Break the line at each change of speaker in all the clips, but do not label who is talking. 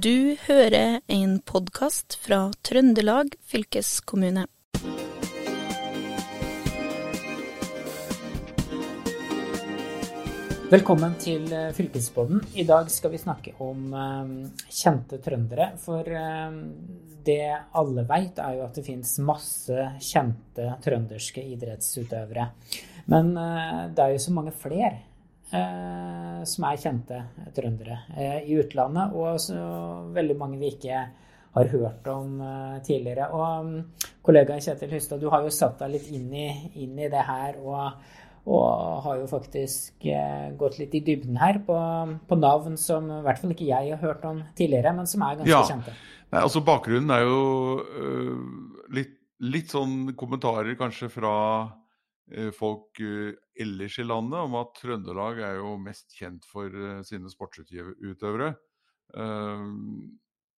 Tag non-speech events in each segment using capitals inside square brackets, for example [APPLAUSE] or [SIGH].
Du hører en podkast fra Trøndelag fylkeskommune.
Velkommen til eh, Fylkespodden. I dag skal vi snakke om um, kjente trøndere. For um, det alle veit, er jo at det fins masse kjente trønderske idrettsutøvere. Men det er jo så mange flere som er kjente trøndere uh, i utlandet, og så veldig mange vi ikke har hørt om tidligere. Og um, kollega Kjetil Hustad, du har jo satt deg litt inn i, inn i det her. og og har jo faktisk eh, gått litt i dybden her på, på, navn som i hvert fall ikke jeg har hørt om tidligere, men som er ganske
ja.
kjente.
Nei, altså Bakgrunnen er jo litt, litt, sånn kommentarer kanskje fra folk uh, ellers i landet om at Trøndelag er jo mest kjent for sine sportsutøvere.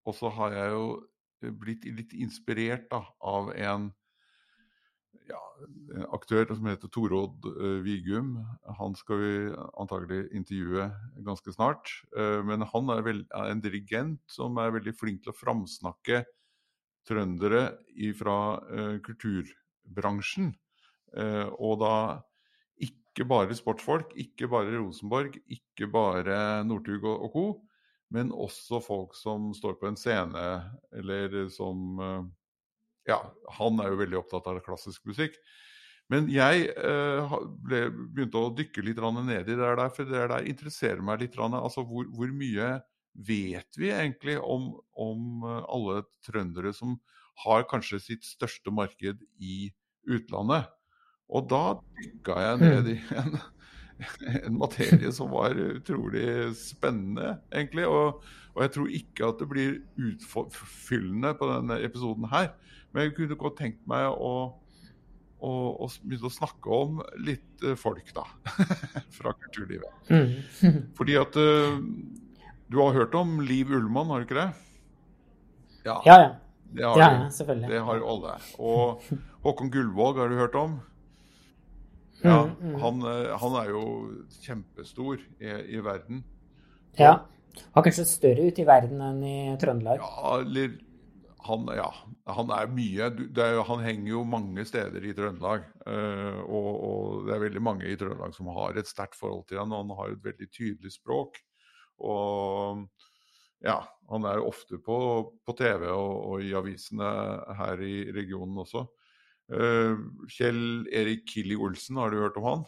og så har jeg jo blitt litt inspirert da, av en ja, en aktør som heter Torodd Vigum. Han skal vi antagelig intervjue ganske snart. Men han er, en dirigent som er veldig flink til å framsnakke trøndere fra kulturbransjen. Og da ikke bare sportsfolk, ikke bare Rosenborg, ikke bare Northug og, co., men også folk som står på en scene, eller som ja, han er jo veldig opptatt av klassisk musikk. Men jeg eh, ble, begynte å dykke litt ned i det der, for det der interesserer meg litt. Altså, hvor, hvor mye vet vi egentlig om, om, eh, alle trøndere som har kanskje sitt største marked i utlandet? Og da dykka jeg ned i mm. en, [LAUGHS] en materie som var utrolig spennende, egentlig. Og, og jeg tror ikke at det blir utfyllende på denne episoden her. Men jeg kunne godt tenkt meg å, å, å begynne å snakke om litt uh, folk, da. [LAUGHS] fra kulturlivet. Mm. [LAUGHS] Fordi at uh, Du har hørt om Liv Ullmann, har du ikke det?
Ja, ja. ja.
Det har,
ja, selvfølgelig.
Det har jo alle. Og Håkon Gullvåg har du hørt om? Ja, mm, mm. han, eh, han, er jo kjempestor i, i verden.
Ja. Han er kanskje større ute i verden enn i Trøndelag?
Ja, eller han, ja, han er mye er, Han henger jo mange steder i Trøndelag. Uh, og, og, det er veldig mange i Trøndelag som har et sterkt forhold til han, og han har et veldig tydelig språk. Og ja, han er ofte på, på TV og, og, i avisene her i regionen også. Uh, Kjell Erik Killi Olsen, har du hørt om han?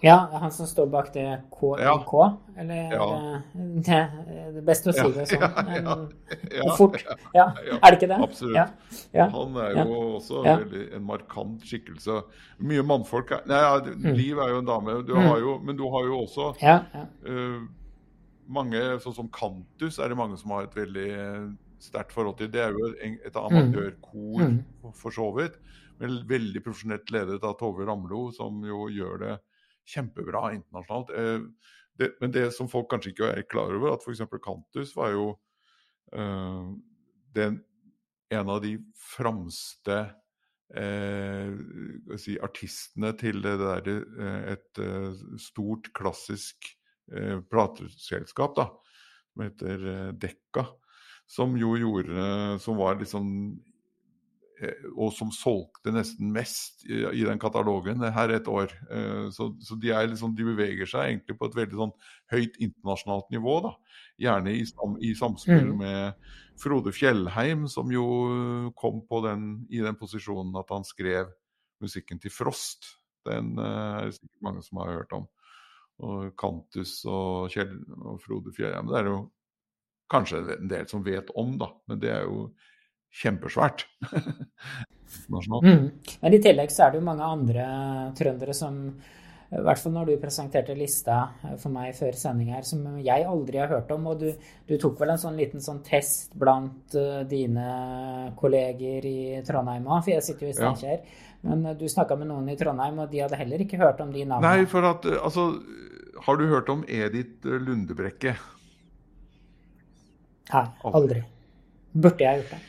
Ja, han som står bak det KIK,
ja.
eller
ja.
det, det, er best å si det sånn.
Ja,
ja, fort. Ja. Er det ikke det?
Absolutt. Han er jo også veldig, en markant skikkelse. Mye mannfolk er Nei, mm. Liv er jo en dame, du mm. jo, men du har jo også uh, mange Sånn som Kantus er det mange som har et veldig sterkt forhold til. Det er jo et mm. amatørkor, mm. for så vidt. Men veldig profesjonelt ledet av Tove Ramlo, som jo gjør det kjempebra internasjonalt. Eh, det, men det som folk kanskje ikke er klar over, at f.eks. Kantus var jo uh, den, en av de framste eh, si, artistene til det der, et uh, stort, klassisk plateselskap da, som heter Dekka. Som jo gjorde Som var liksom Eh, og som solgte nesten mest i, i den katalogen her et år. Eh, så, så de, liksom, de, beveger seg egentlig på et veldig sånn høyt internasjonalt nivå. da. Gjerne i, i samspill mm. med Frode Fjellheim, som jo kom den, i den posisjonen at han skrev musikken til Frost. Den eh, er det sikkert mange som har hørt om. Og Kantus og, Kjell, og Frode Fjellheim. Det er jo kanskje en del som vet om, da. Men det er jo kjempesvært. [LAUGHS]
mm. Men i tillegg så er det jo mange andre trøndere som i hvert fall når du presenterte lista for meg før sending her, som jeg aldri har hørt om. Og du, du tok vel en sånn liten sånn test blant uh, dine kolleger i Trondheim òg, for jeg sitter jo i Steinkjer. Ja. Men uh, du snakka med noen i Trondheim, og de hadde heller ikke hørt om de navnene.
Nei, for at altså Har du hørt om Edith Lundebrekke?
Nei, aldri. Burde jeg gjort det?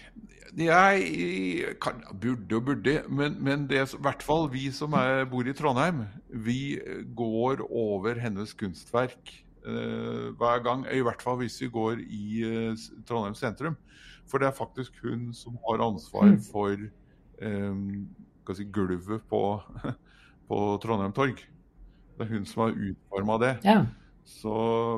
Jeg kan, burde og burde, men, men det, i hvert fall vi som er, bor i Trondheim, vi går over hennes kunstverk uh, hver gang. I hvert fall hvis vi går i uh, Trondheim sentrum. For det er faktisk hun som har ansvar mm. for um, si, gulvet på, [LAUGHS] på Trondheim torg. Det er hun som har utforma det.
Ja.
Så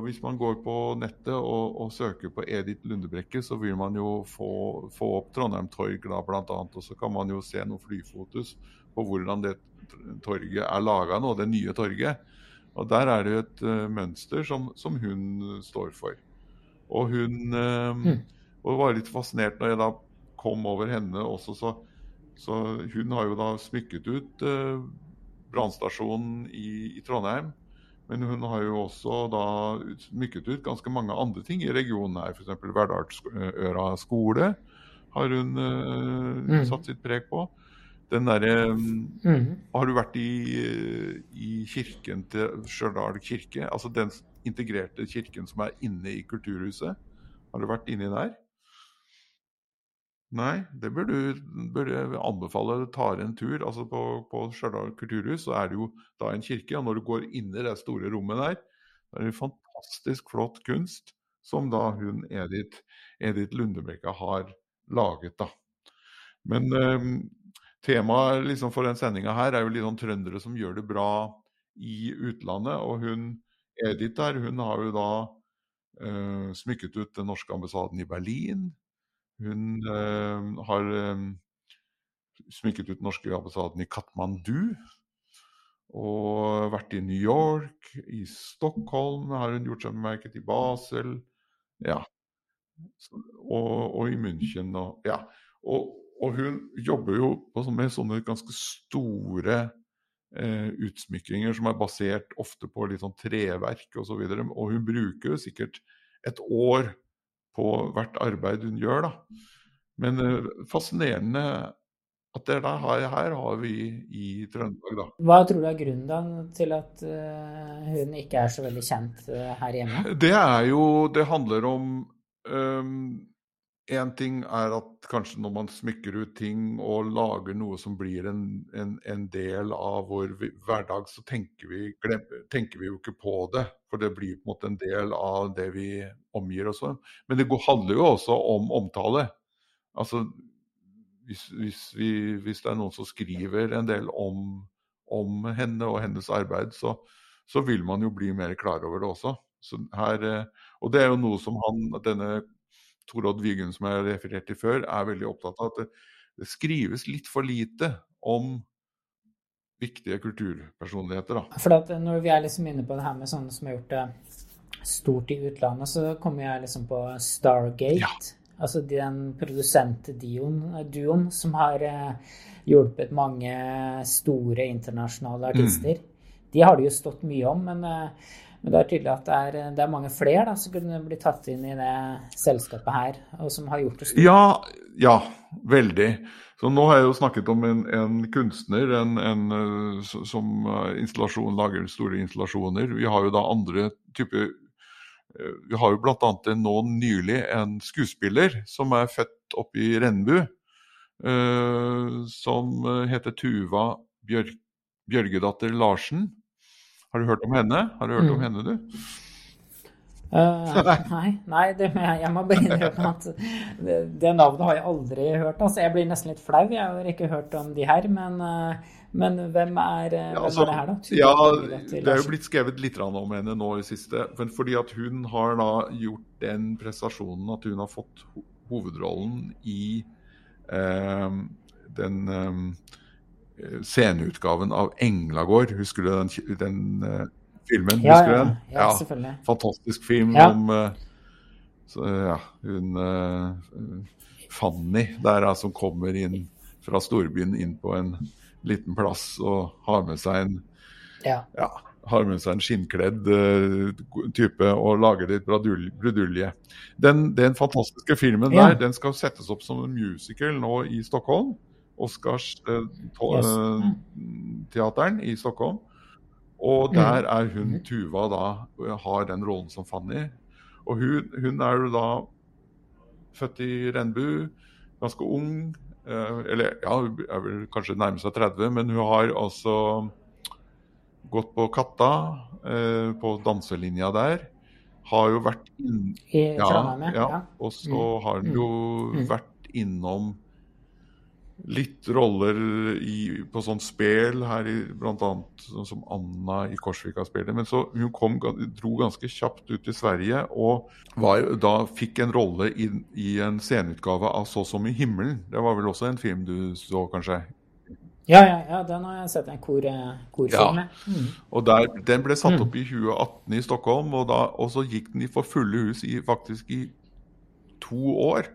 hvis man går på nettet og, og, søker på Edith Lundebrekke, så vil man jo få, få opp Trondheim torg da bl.a. Og så kan man jo se noen flyfotos på hvordan det torget er laga nå, det nye torget. Og der er det jo et uh, mønster som, som, hun står for. Og hun uh, mm. Og var litt fascinert når jeg da kom over henne også, så, så hun har jo da smykket ut uh, brannstasjonen i, i, Trondheim. Men hun har jo også da smykket ut ganske mange andre ting i regionen her. F.eks. Verdalsøra skole har hun mm. satt sitt preg på. Den derre mm. Har du vært i, i kirken til Stjørdal kirke? Altså den integrerte kirken som er inne i kulturhuset? Har du vært inni der? Nei, det bør du, bør anbefale. Tar en tur. altså På, på Stjørdal kulturhus så er det jo da en kirke. Og når du går inn i det store rommet der, så er det fantastisk flott kunst som da hun Edith, Edith Lundebekka har laget. da. Men eh, Temaet liksom for den sendinga her er jo litt sånn trøndere som gjør det bra i utlandet. Og hun Edith der, hun har jo da eh, smykket ut den norske ambassaden i Berlin. Hun uh, har um, smykket ut den norske ambassaden i Katmandu. Og vært i New York, i Stockholm har hun gjort seg bemerket, i Basel. Ja. Og, og i München og Ja. Og, og hun jobber jo med sånne ganske store eh, utsmykkinger som er basert ofte på litt sånn treverk osv. Og, så og hun bruker jo sikkert et år på hvert arbeid hun gjør, da. Men eh, fascinerende at det der her, her har vi i Trøndelag, da.
Hva tror du er grunnen til at uh, hun ikke er så veldig kjent uh, her hjemme?
Det er jo Det handler om um, Én ting er at kanskje når man smykker ut ting og lager noe som blir en, en, en del av vår hverdag, så tenker vi, glemmer, tenker vi, jo ikke på det. For det blir på en måte en del av det vi omgir oss med. Men det handler jo også om omtale. Altså, hvis, hvis, vi, hvis det er noen som skriver en del om, om henne og hennes arbeid, så, så, vil man jo bli mer klar over det også. Her, eh, og det er jo noe som han, denne Torodd Vigen, som jeg refererte referert til før, er veldig opptatt av at det, det skrives litt for lite om viktige kulturpersonligheter. Da.
For at Når vi er liksom inne på det her med sånne som har gjort det stort i utlandet, så kommer jeg liksom på Stargate. Ja. Altså den produsentduoen som har eh, hjulpet mange store internasjonale artister. Mm. De har det jo stått mye om, men eh, men det er tydelig at det er, det er mange flere som kunne bli tatt inn i det selskapet her, og som har gjort det stort.
Ja, ja veldig. Så nå har jeg jo snakket om en, en kunstner en, en, eh, som installasjon, lager store installasjoner. Vi har jo da andre typer eh, Vi har jo bl.a. nå nylig en skuespiller som er født oppe i Rennebu, uh, som heter Tuva Bjørk, Bjørgedatter Larsen. Har du hørt om henne? Har du hørt mm. om henne, du?
Uh, nei, nei det, jeg, må bare innrømme at det, det, navnet har jeg aldri hørt. Altså, jeg blir nesten litt flau. Jeg har ikke hørt om de her. Men, uh, men hvem, er, ja, altså, hvem, er, det her, da?
Ja, Det er jo blitt skrevet litt om henne nå i siste. Fordi at hun har da gjort den prestasjonen at hun har fått hovedrollen i uh, den sceneutgaven av Englagård. Husker du den, den uh, filmen?
Ja, Husker du den? Ja, ja, selvfølgelig.
Fantastisk film om uh, så, ja, hun uh, Fanny der, som kommer inn fra storbyen inn på en liten plass og har med seg en
ja.
har med seg en skinnkledd type og lager litt brudulje. Den, den fantastiske filmen der den skal settes opp som en musical nå i Stockholm. Oscarsteateren eh, yes. i Stockholm. Og mm. der er hun mm-hmm. Tuva da, har den rollen som Fanny. Og hun, hun er jo da født i Renbu, ganske ung. Eh, eller ja, hun er vel kanskje nærmer seg 30, men hun har altså gått på Katta, eh, på danselinja der. har jo vært inn...
I Trondheim,
ja. ja. Og så mm. har hun jo mm. mm. vært innom litt roller i, på sånn spel her, bl.a. Sånn som Anna i Korsvika-spelet. Men så hun kom, dro ganske kjapt ut til Sverige og var, da fikk en rolle i, i, en sceneutgave av 'Så som i himmelen'. Det var vel også en film du så, kanskje?
Ja, ja, ja den har jeg sett en kor, korfilm med.
Ja. Mm. Og der, Den ble satt mm. opp i 2018 i Stockholm, og, da, og så gikk den i for fulle hus i, faktisk i to år.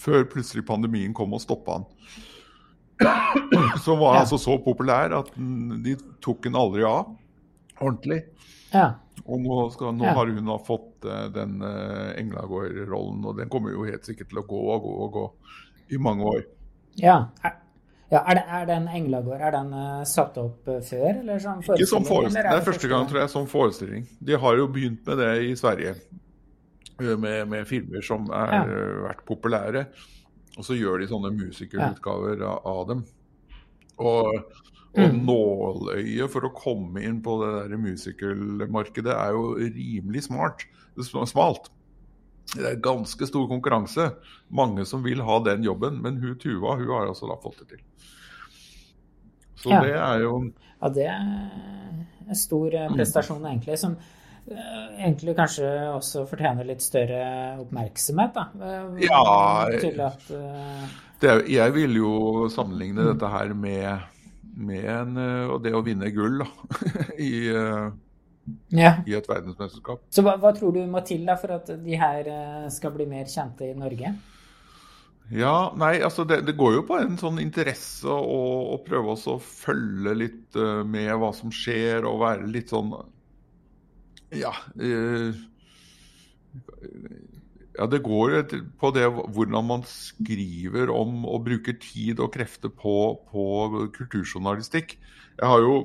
Før plutselig pandemien kom og stoppa han. Som var ja. altså så populær at de tok den aldri av ordentlig.
Ja.
Og nå, skal, nå ja. har hun da fått uh, den uh, Englagård-rollen, og den kommer jo helt sikkert til å gå og gå og gå i mange år.
Ja, ja, er, det, er den Englagård er den uh, satt opp uh, før? eller sånn
forestilling? Ikke som forestilling. Det er første gang tror jeg, som forestilling. De har jo begynt med det i Sverige. Uh, med, med filmer som har ja. vært populære. Og så gjør de sånne musikerutgaver av, av dem. Og, og mm. nåløyet for å komme inn på det der musicalmarkedet er jo rimelig smart. Smalt. Det er ganske stor konkurranse. Mange som vil ha den jobben. Men hun Tuva hun har altså da fått det til. Så ja. det er jo
Ja, det er en stor eh, prestasjon, mm. egentlig. Som eh, egentlig kanskje også fortjener litt større oppmerksomhet, da.
Eh, ja at, uh... det, Jeg vil jo sammenligne mm. dette her med, med en, det å vinne gull da, [LAUGHS] i ja. i et verdensmesterskap.
Så hva, hva, tror du må til da for at de her eh, skal bli mer kjente i Norge?
Ja, nei, altså det, det går jo på en sånn interesse å, prøve å følge litt med hva som skjer, og være litt sånn Ja. Uh, ja, det går på det hvordan man skriver om og bruker tid og krefter på, på kulturjournalistikk. Jeg har jo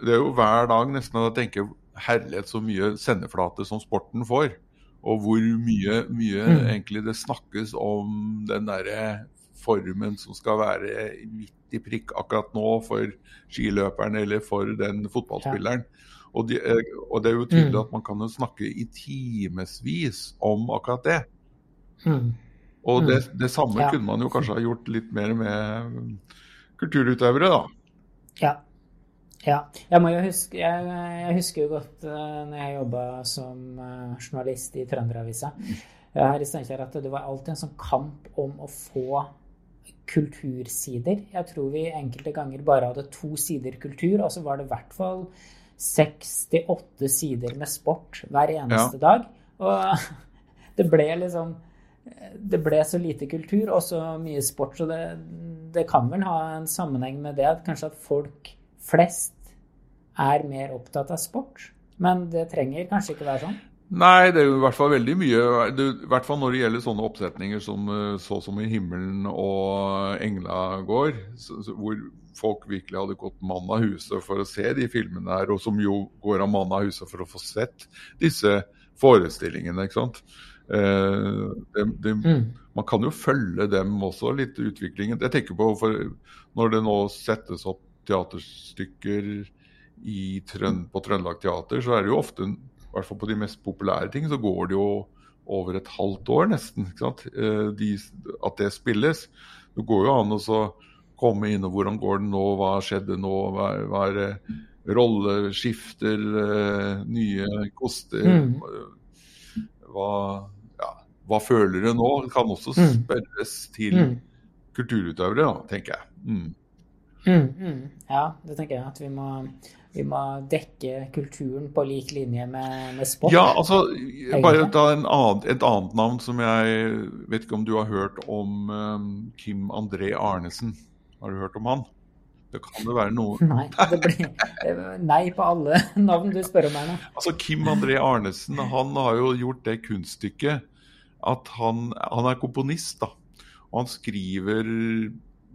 det er jo hver dag nesten at jeg tenker herlighet så mye sendeflate som sporten får. Og hvor mye, mye mm. egentlig det snakkes om den derre formen som skal være midt i prikk akkurat nå for skiløperen eller for den fotballspilleren. Ja. Og, de, eh, og, det er jo tydelig mm. at man kan jo snakke i timevis om akkurat det. Mm. Og det, mm. det samme ja. kunne man jo kanskje ha gjort litt mer med kulturutøvere, da.
Ja. Ja. Jeg, må jo huske, jeg, jeg husker jo godt uh, når jeg jobba som uh, journalist i Trønderavisa her i Steinkjer, at det var alltid en sånn kamp om å få kultursider. Jeg tror vi enkelte ganger bare hadde to sider kultur, og så var det i hvert fall seks til åtte sider med sport hver eneste ja. dag. Og [LAUGHS] det ble liksom Det ble så lite kultur og så mye sport, så det, det kan vel ha en sammenheng med det at kanskje at folk flest er mer opptatt av sport. Men det trenger kanskje ikke være sånn?
Nei, det er jo i hvert fall veldig mye. Det, I hvert fall når det gjelder sånne oppsetninger som eh, Så som i himmelen og Engla går, hvor folk virkelig hadde gått mann av huset for å se de filmene her, og som jo går av mann av huset for å få sett disse forestillingene. ikke sant? Eh, det, det, mm. Man kan jo følge dem også, litt utviklingen. Jeg tenker på når det nå settes opp teaterstykker Trønd, på Trøndelag Teater, så er det jo ofte, i hvert fall på de mest populære ting, så går det jo over et halvt år nesten eh, de, at det spilles. Det går jo an å komme inn og hvordan går det nå, hva skjedde nå, hva, hva er det rolleskifter, eh, nye koster mm. hva, ja, hva, føler du nå? Det kan også mm. spørres til mm. kulturutøvere, da, tenker jeg. Mm.
Mm, mm. Ja, det tenker jeg. At vi må, vi må dekke kulturen på lik linje med, med sport.
Ja, altså bare ta annen, et annet navn som jeg vet ikke om du har hørt om um, Kim André Arnesen. Har du hørt om han? Det kan jo være noe
Nei, det blir nei på alle [LAUGHS] navn du spør om her nå.
Altså, Kim André Arnesen han har jo gjort det kunststykket at han, han er komponist. da, Og han skriver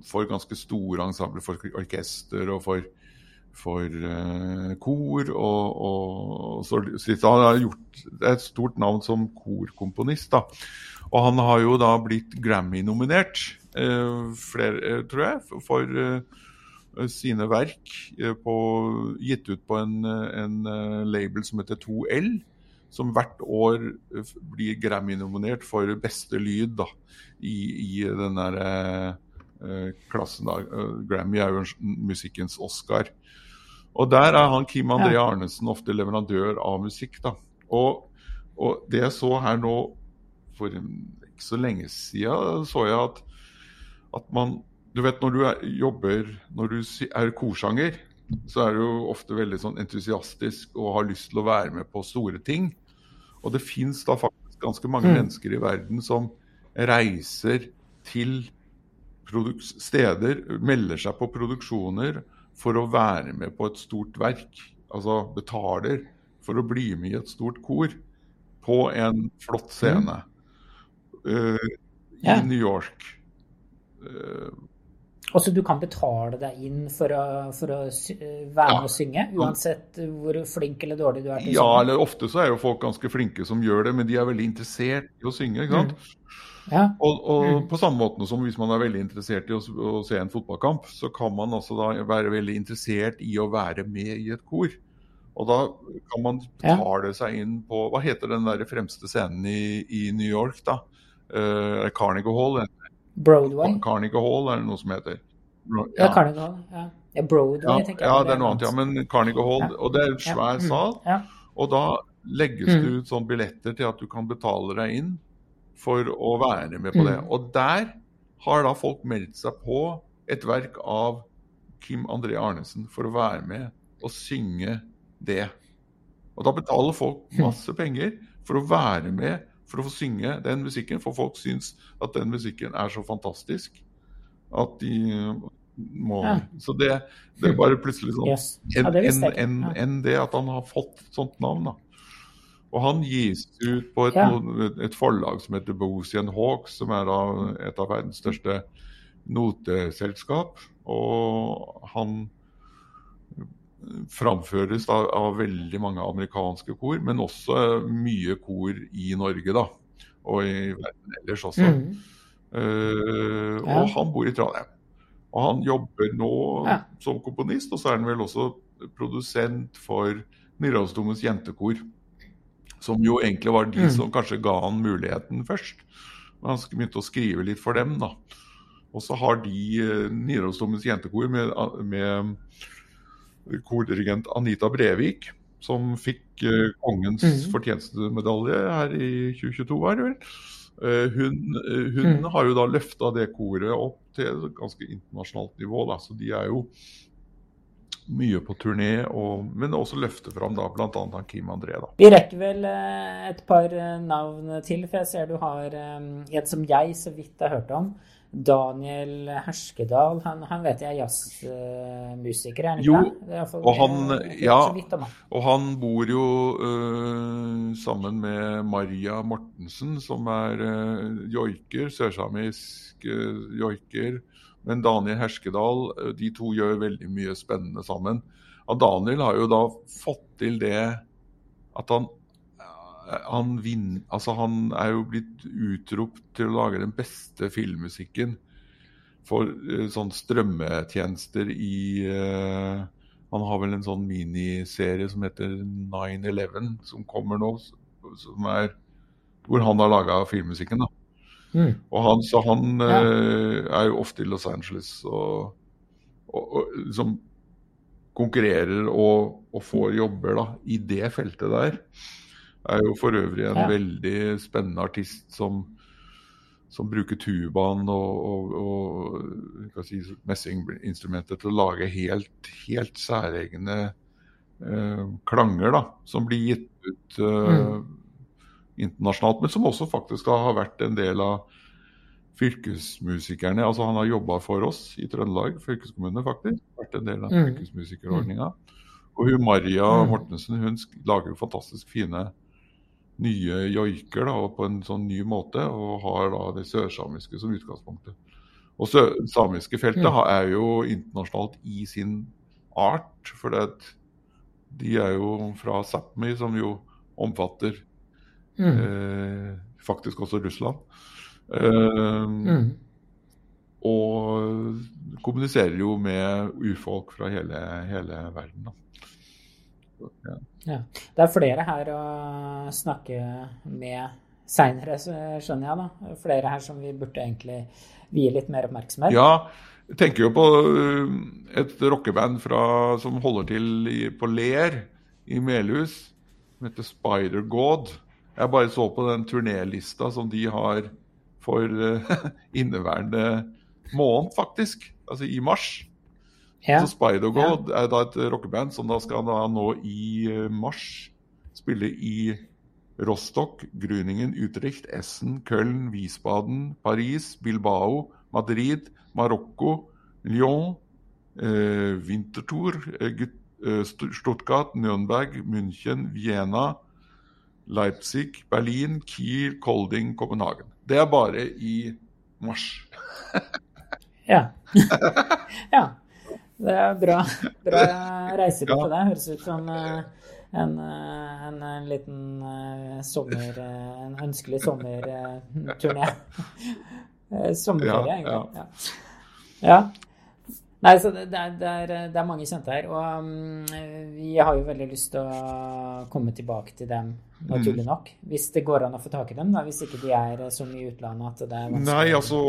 for ganske store ensembler, for orkester og for, for uh, kor. Og, og, så, så han har gjort et stort navn som korkomponist. da. Og han har jo da blitt Grammy-nominert, uh, flere, uh, tror jeg, for sine verk på, gitt ut på en, en label som heter 2L som hvert år blir Grammy-nominert for beste lyd da, i, i den der eh, klassen. da. Grammy er jo musikkens Oscar. Og der er han Kim André Arnesen ofte leverandør av musikk. da. Og, og det jeg så her nå for ikke så lenge siden, så jeg at, at man Du vet når du er, jobber Når du er korsanger, så er du jo ofte veldig sånn entusiastisk og har lyst til å være med på store ting. Og det fins da faktisk ganske mange mm. mennesker i verden som reiser til steder, melder seg på produksjoner for å være med på et stort verk. Altså betaler for å bli med i et stort kor på en flott scene mm. uh, i yeah. New York. Uh,
også du kan betale deg inn for å, for å være med å synge, uansett hvor flink eller dårlig du er
til å synge? Ja, eller ofte så er jo folk ganske flinke som gjør det, men de er veldig interessert i å synge. ikke sant? Mm. Ja. Og, og mm. på samme måte som hvis man er veldig interessert i å, å, se en fotballkamp, så kan man altså da være veldig interessert i å være med i et kor. Og da kan man betale ja. seg inn på Hva heter den der fremste scenen i, i New York, da? Uh, Carnegie Hall?
Broadway?
Carnegie Hall er det noe som heter.
Ja, ja Carnegie Hall. Ja. ja Broadway,
ja, tenker jeg. Ja, det er noe annet, ja. Men Carnegie Hall, og det er en svær mm. sal. Og da legges det mm. ut sånn billetter til at du kan betale deg inn for å være med på det. Mm. Og der har da folk meldt seg på et verk av Kim André Arnesen for å være med og synge det. Og da betaler folk masse penger for å være med for å få synge den musikken, for folk syns at den musikken er så fantastisk at de må ja. Så det, det, er bare plutselig sånn yes. enn en, en, en, det at han har fått sånt navn. da. Og han gis ut på et, ja. et forlag som heter Bosian Hawks, som er et av verdens største noteselskap. Og han framføres da, av veldig mange amerikanske kor, men også mye kor i Norge, da. Og i verden ellers også. Mm. Uh, ja. Og han bor i Trondheim. Og han jobber nå ja. som komponist, og så er han vel også produsent for Nidarosdomens jentekor. Som jo egentlig var de mm. som kanskje ga han muligheten først. Men han begynte å skrive litt for dem, da. Og så har de uh, Nidarosdomens jentekor med, med kordirigent Anita Brevik, som fikk uh, kongens mm. fortjenestemedalje her i 2022, var det vel. Uh, hun, uh, hun mm. har jo da løfta det koret opp til et ganske internasjonalt nivå, da, så de er jo mye på turné, og, men også løfte fram da bl.a. Kim André. da.
Vi rekker vel et par navn til, for jeg ser du har en som jeg så vidt har hørt om. Daniel Herskedal, han, han vet jeg er jazzmusiker, er han
ikke det? og han, ja, og han bor jo uh, sammen med Maria Mortensen, som er uh, joiker, sørsamisk uh, joiker. Men Daniel Herskedal, de to gjør veldig mye spennende sammen. Og Daniel har jo da fått til det at han han, vin, altså han, er jo blitt utropt til å lage den beste filmmusikken for uh, sånn strømmetjenester i uh, Han har vel en sånn miniserie som heter 9-11, som kommer nå, som er hvor han har laga filmmusikken. da. Mm. Og han, så han uh, er jo ofte i Los Angeles og, og, og liksom konkurrerer og, og, får jobber da, i det feltet der er jo for øvrig en ja. veldig spennende artist som, som bruker tubaen og, og, og si, messinginstrumentet til å lage helt, helt særegne eh, klanger da, som blir gitt ut eh, mm. internasjonalt, men som også faktisk har vært en del av fylkesmusikerne. altså Han har jobba for oss i Trøndelag fylkeskommune, faktisk. Vært en del av mm. fylkesmusikerordninga. Og hun Maria mm. Mortensen hun lager jo fantastisk fine nye joiker da, på en sånn ny måte, og har da det sørsamiske som utgangspunktet. Og sø samiske feltet mm. er jo internasjonalt i sin art, for de er jo fra Sápmi, som jo omfatter mm. eh, faktisk også Russland. Eh, mm. Og kommuniserer jo med urfolk fra hele, hele verden. Da. Ja.
Ja. Det er flere her å snakke med seinere, skjønner jeg. da. Flere her som vi burde egentlig vie litt mer oppmerksomhet.
Ja, jeg tenker jo på øh, et rockeband fra, som holder til på Ler i Melhus, som heter Spider-God. Jeg bare så på den turnélista som de har for uh, [LAUGHS] inneværende måned, faktisk. Altså i mars. Ja. Så Spider-God ja. er da et rockeband som da skal da nå i uh, mars spille i Rostock, Gruningen, Utrecht, Essen, Köln, Wiesbaden, Paris, Bilbao, Madrid, Marokko, Lyon, eh, Winterthur, eh, eh Stuttgart, Nürnberg, München, Vienna, Leipzig, Berlin, Kiel, Kolding, Kopenhagen. Det er bare i mars. [LAUGHS]
ja. [LAUGHS] ja. Det er bra, bra reisebytte, [LAUGHS] ja. det. Høres ut som uh, en, eh, en, en, liten uh, sommer En ønskelig sommerturné. [LAUGHS] Sommerferie, egentlig. Ja. ja. Nei, så det er, det, er, det er, mange kjente her. Og um, vi har jo veldig lyst til å komme tilbake til dem, naturlig mm. nok. Hvis det går an å få tak i dem, da, hvis ikke de er så mye i utlandet at det er
vanskelig. Nei, altså,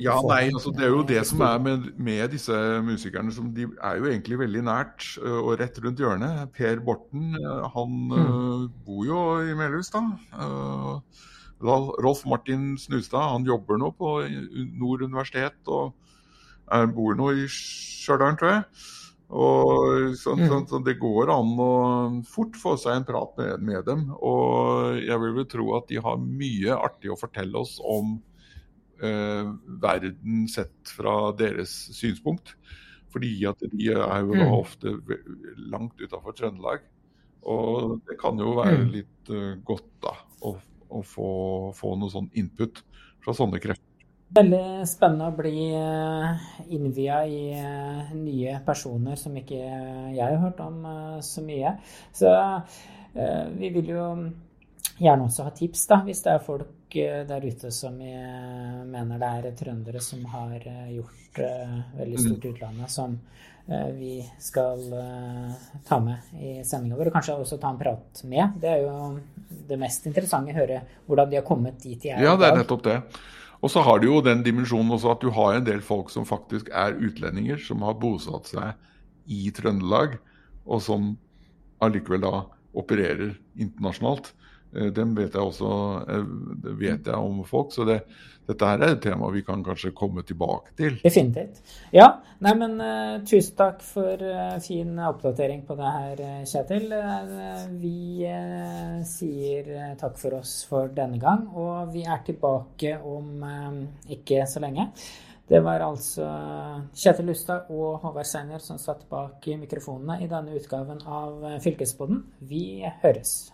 ja, nei, altså, det er jo det som er med, med, disse musikerne. Som de er jo egentlig veldig nært og rett rundt hjørnet. Per Borten, han mm. bor jo i Melhus, da. Rolf Martin Snustad, han jobber nå på Nord universitet. og bor nå i Stjørdal, tror jeg. Og så, mm. så, så, det går an å fort få seg en prat med, med, dem. Og jeg vil vel tro at de har mye artig å fortelle oss om eh, verden sett fra deres synspunkt. Fordi at de er jo mm. ofte langt utafor Trøndelag. Og det kan jo være mm. litt uh, godt da, å, å få, få, noe sånn input fra sånne krefter.
Veldig spennende å bli eh, innvia i eh, nye personer som ikke jeg har hørt om eh, så mye. Så vi vil jo gjerne også ha tips, da, hvis det er folk der ute som mener det er trøndere som har gjort veldig stort mm. utlandet, som vi skal ta med i sendinga vår, og kanskje også ta en prat med. Det er jo det mest interessante å høre hvordan de har kommet dit de er.
Ja, det er nettopp det. Og så har du jo den dimensjonen også at du har en del folk som faktisk er utlendinger, som har bosatt seg i Trøndelag, og som allikevel da opererer internasjonalt. Eh, dem vet jeg også eh, vet jeg om folk. Så det, dette her er et tema vi kan kanskje komme tilbake til.
Definitivt. Ja. Nei, men uh, tusen takk for uh, fin oppdatering på det her, Kjetil. Uh, vi sier takk for oss for denne gang, og vi er tilbake om ikke så lenge. Det var altså Kjetil Lustad og Håvard Seiner som satt bak mikrofonene i denne utgaven av Fylkesboden. Vi høres.